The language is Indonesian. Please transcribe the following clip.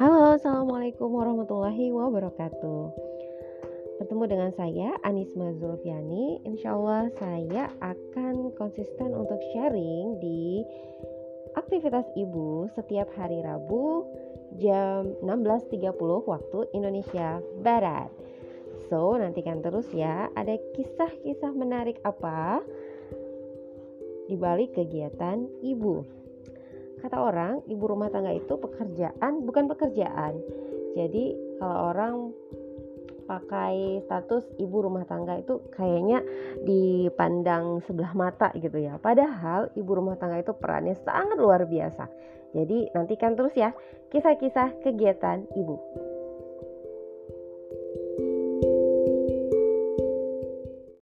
Halo, Assalamualaikum warahmatullahi wabarakatuh. Bertemu dengan saya, Anisma Zulfiani. Insya Allah saya akan konsisten untuk sharing di aktivitas ibu setiap hari Rabu jam 16.30 waktu Indonesia Barat. So, nantikan terus ya Ada kisah-kisah menarik apa di balik kegiatan ibu kata orang ibu rumah tangga itu pekerjaan bukan pekerjaan. Jadi kalau orang pakai status ibu rumah tangga itu kayaknya dipandang sebelah mata gitu ya. Padahal ibu rumah tangga itu perannya sangat luar biasa. Jadi nantikan terus ya kisah-kisah kegiatan ibu